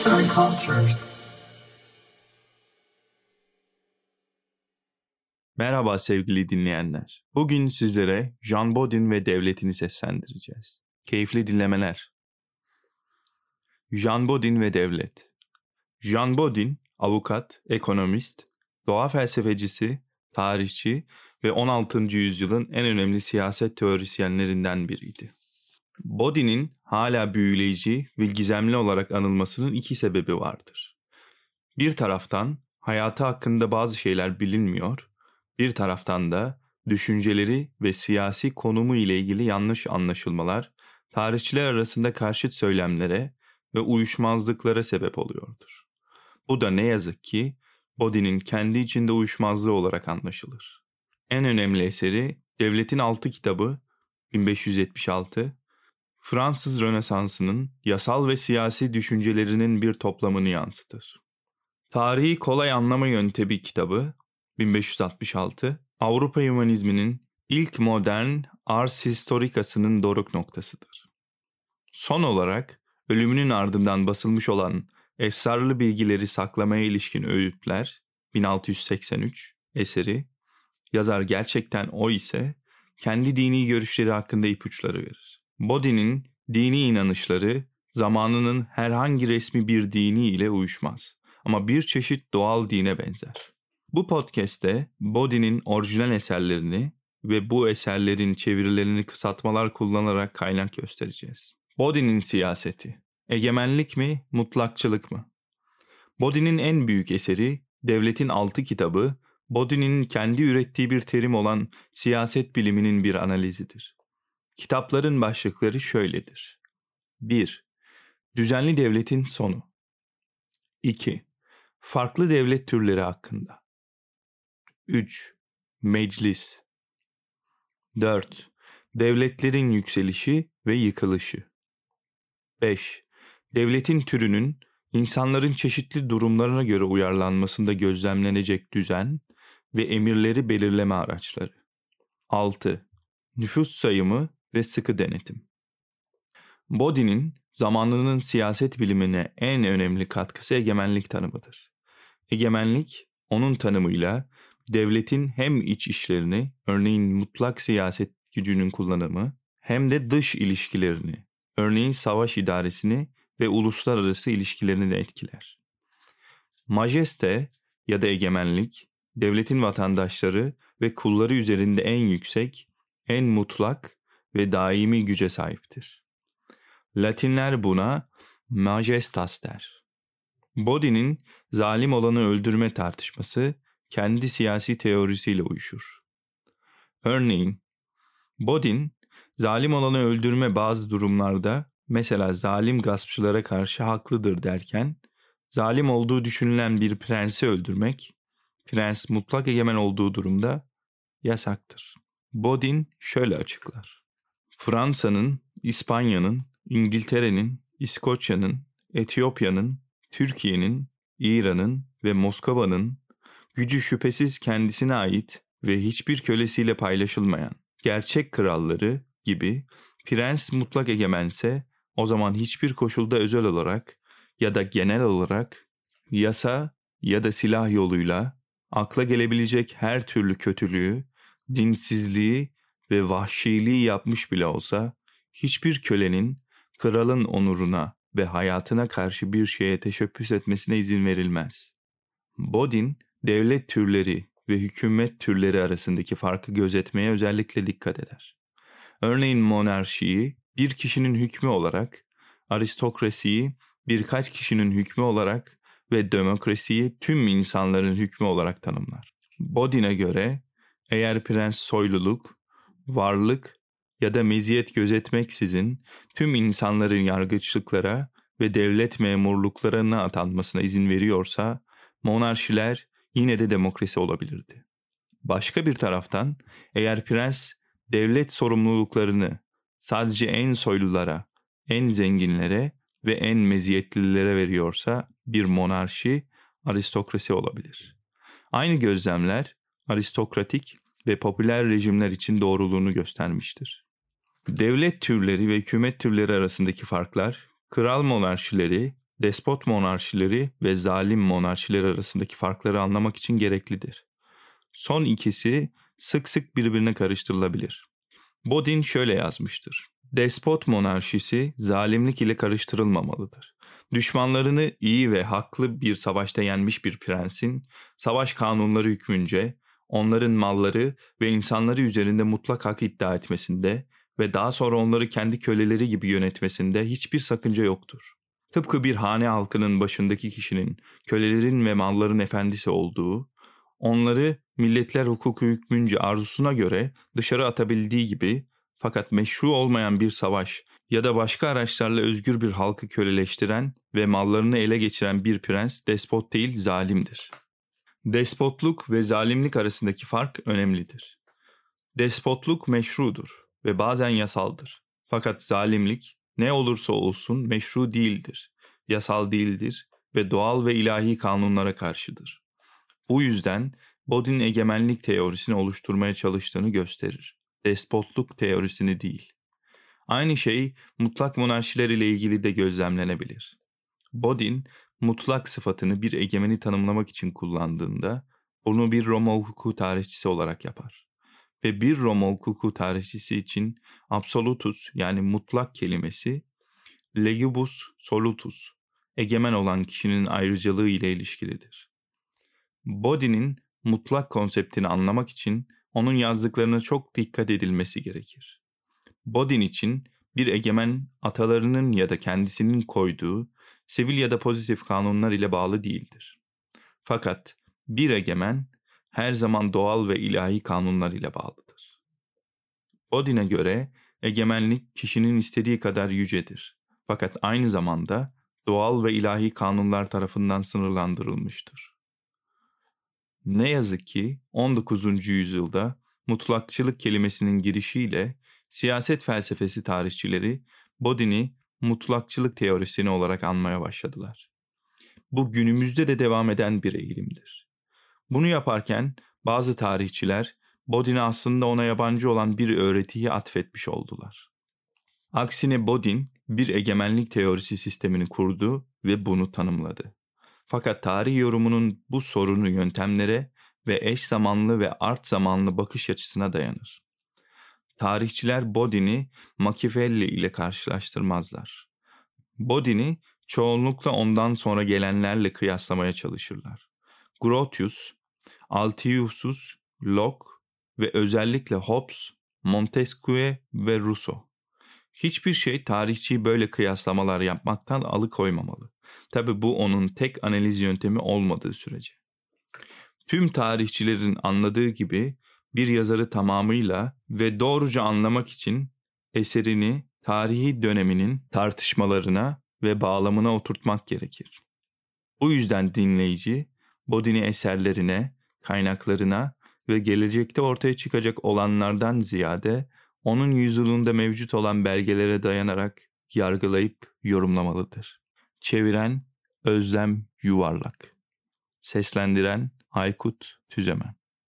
Arts and Cultures. Merhaba sevgili dinleyenler. Bugün sizlere Jean Bodin ve devletini seslendireceğiz. Keyifli dinlemeler. Jean Bodin ve devlet. Jean Bodin, avukat, ekonomist, doğa felsefecisi, tarihçi ve 16. yüzyılın en önemli siyaset teorisyenlerinden biriydi. Bodin'in hala büyüleyici ve gizemli olarak anılmasının iki sebebi vardır. Bir taraftan hayatı hakkında bazı şeyler bilinmiyor, bir taraftan da düşünceleri ve siyasi konumu ile ilgili yanlış anlaşılmalar tarihçiler arasında karşıt söylemlere ve uyuşmazlıklara sebep oluyordur. Bu da ne yazık ki Bodin'in kendi içinde uyuşmazlığı olarak anlaşılır. En önemli eseri Devletin Altı kitabı 1576, Fransız Rönesansı'nın yasal ve siyasi düşüncelerinin bir toplamını yansıtır. Tarihi Kolay Anlama Yöntemi kitabı 1566, Avrupa Hümanizminin ilk modern ars historikasının doruk noktasıdır. Son olarak ölümünün ardından basılmış olan Esrarlı Bilgileri Saklamaya ilişkin Öğütler 1683 eseri, yazar gerçekten o ise kendi dini görüşleri hakkında ipuçları verir. Bodin'in dini inanışları zamanının herhangi resmi bir dini ile uyuşmaz ama bir çeşit doğal dine benzer. Bu podcast'te Bodin'in orijinal eserlerini ve bu eserlerin çevirilerini kısaltmalar kullanarak kaynak göstereceğiz. Bodin'in siyaseti. Egemenlik mi, mutlakçılık mı? Bodin'in en büyük eseri Devletin Altı kitabı, Bodin'in kendi ürettiği bir terim olan siyaset biliminin bir analizidir. Kitapların başlıkları şöyledir. 1. Düzenli devletin sonu. 2. Farklı devlet türleri hakkında. 3. Meclis 4. Devletlerin yükselişi ve yıkılışı. 5. Devletin türünün insanların çeşitli durumlarına göre uyarlanmasında gözlemlenecek düzen ve emirleri belirleme araçları. 6. Nüfus sayımı ve sıkı denetim. Bodin'in zamanının siyaset bilimine en önemli katkısı egemenlik tanımıdır. Egemenlik, onun tanımıyla devletin hem iç işlerini, örneğin mutlak siyaset gücünün kullanımı, hem de dış ilişkilerini, örneğin savaş idaresini ve uluslararası ilişkilerini de etkiler. Majeste ya da egemenlik, devletin vatandaşları ve kulları üzerinde en yüksek, en mutlak ve daimi güce sahiptir. Latinler buna majestas der. Bodin'in zalim olanı öldürme tartışması kendi siyasi teorisiyle uyuşur. Örneğin, Bodin, zalim olanı öldürme bazı durumlarda mesela zalim gaspçılara karşı haklıdır derken, zalim olduğu düşünülen bir prensi öldürmek, prens mutlak egemen olduğu durumda yasaktır. Bodin şöyle açıklar. Fransa'nın, İspanya'nın, İngiltere'nin, İskoçya'nın, Etiyopya'nın, Türkiye'nin, İran'ın ve Moskova'nın gücü şüphesiz kendisine ait ve hiçbir kölesiyle paylaşılmayan gerçek kralları gibi prens mutlak egemense o zaman hiçbir koşulda özel olarak ya da genel olarak yasa ya da silah yoluyla akla gelebilecek her türlü kötülüğü, dinsizliği ve vahşiliği yapmış bile olsa hiçbir kölenin kralın onuruna ve hayatına karşı bir şeye teşebbüs etmesine izin verilmez. Bodin, devlet türleri ve hükümet türleri arasındaki farkı gözetmeye özellikle dikkat eder. Örneğin monarşiyi bir kişinin hükmü olarak, aristokrasiyi birkaç kişinin hükmü olarak ve demokrasiyi tüm insanların hükmü olarak tanımlar. Bodin'e göre eğer prens soyluluk, varlık ya da meziyet gözetmeksizin tüm insanların yargıçlıklara ve devlet memurluklarına atanmasına izin veriyorsa monarşiler yine de demokrasi olabilirdi. Başka bir taraftan eğer prens devlet sorumluluklarını sadece en soylulara, en zenginlere ve en meziyetlilere veriyorsa bir monarşi aristokrasi olabilir. Aynı gözlemler aristokratik ve popüler rejimler için doğruluğunu göstermiştir. Devlet türleri ve hükümet türleri arasındaki farklar, kral monarşileri despot monarşileri ve zalim monarşiler arasındaki farkları anlamak için gereklidir. Son ikisi sık sık birbirine karıştırılabilir. Bodin şöyle yazmıştır. Despot monarşisi zalimlik ile karıştırılmamalıdır. Düşmanlarını iyi ve haklı bir savaşta yenmiş bir prensin, savaş kanunları hükmünce onların malları ve insanları üzerinde mutlak hak iddia etmesinde ve daha sonra onları kendi köleleri gibi yönetmesinde hiçbir sakınca yoktur. Tıpkı bir hane halkının başındaki kişinin kölelerin ve malların efendisi olduğu, onları milletler hukuku hükmünce arzusuna göre dışarı atabildiği gibi fakat meşru olmayan bir savaş ya da başka araçlarla özgür bir halkı köleleştiren ve mallarını ele geçiren bir prens despot değil zalimdir. Despotluk ve zalimlik arasındaki fark önemlidir. Despotluk meşrudur ve bazen yasaldır. Fakat zalimlik ne olursa olsun meşru değildir, yasal değildir ve doğal ve ilahi kanunlara karşıdır. Bu yüzden Bodin egemenlik teorisini oluşturmaya çalıştığını gösterir. Despotluk teorisini değil. Aynı şey mutlak monarşiler ile ilgili de gözlemlenebilir. Bodin, mutlak sıfatını bir egemeni tanımlamak için kullandığında bunu bir Roma hukuku tarihçisi olarak yapar. Ve bir Roma hukuku tarihçisi için absolutus yani mutlak kelimesi legibus solutus, egemen olan kişinin ayrıcalığı ile ilişkilidir. Bodin'in mutlak konseptini anlamak için onun yazdıklarına çok dikkat edilmesi gerekir. Bodin için bir egemen atalarının ya da kendisinin koyduğu sivil ya da pozitif kanunlar ile bağlı değildir. Fakat bir egemen her zaman doğal ve ilahi kanunlar ile bağlıdır. Bodin'e göre egemenlik kişinin istediği kadar yücedir. Fakat aynı zamanda doğal ve ilahi kanunlar tarafından sınırlandırılmıştır. Ne yazık ki 19. yüzyılda mutlakçılık kelimesinin girişiyle siyaset felsefesi tarihçileri Bodin'i mutlakçılık teorisini olarak anmaya başladılar. Bu günümüzde de devam eden bir eğilimdir. Bunu yaparken bazı tarihçiler Bodin'e aslında ona yabancı olan bir öğretiyi atfetmiş oldular. Aksine Bodin bir egemenlik teorisi sistemini kurdu ve bunu tanımladı. Fakat tarih yorumunun bu sorunu yöntemlere ve eş zamanlı ve art zamanlı bakış açısına dayanır. Tarihçiler Bodin'i Machiavelli ile karşılaştırmazlar. Bodin'i çoğunlukla ondan sonra gelenlerle kıyaslamaya çalışırlar. Grotius, Altius'us, Locke ve özellikle Hobbes, Montesquieu ve Rousseau. Hiçbir şey tarihçiyi böyle kıyaslamalar yapmaktan alıkoymamalı. Tabi bu onun tek analiz yöntemi olmadığı sürece. Tüm tarihçilerin anladığı gibi bir yazarı tamamıyla ve doğruca anlamak için eserini tarihi döneminin tartışmalarına ve bağlamına oturtmak gerekir. Bu yüzden dinleyici Bodini eserlerine, kaynaklarına ve gelecekte ortaya çıkacak olanlardan ziyade onun yüzyılında mevcut olan belgelere dayanarak yargılayıp yorumlamalıdır. Çeviren Özlem Yuvarlak Seslendiren Aykut Tüzemen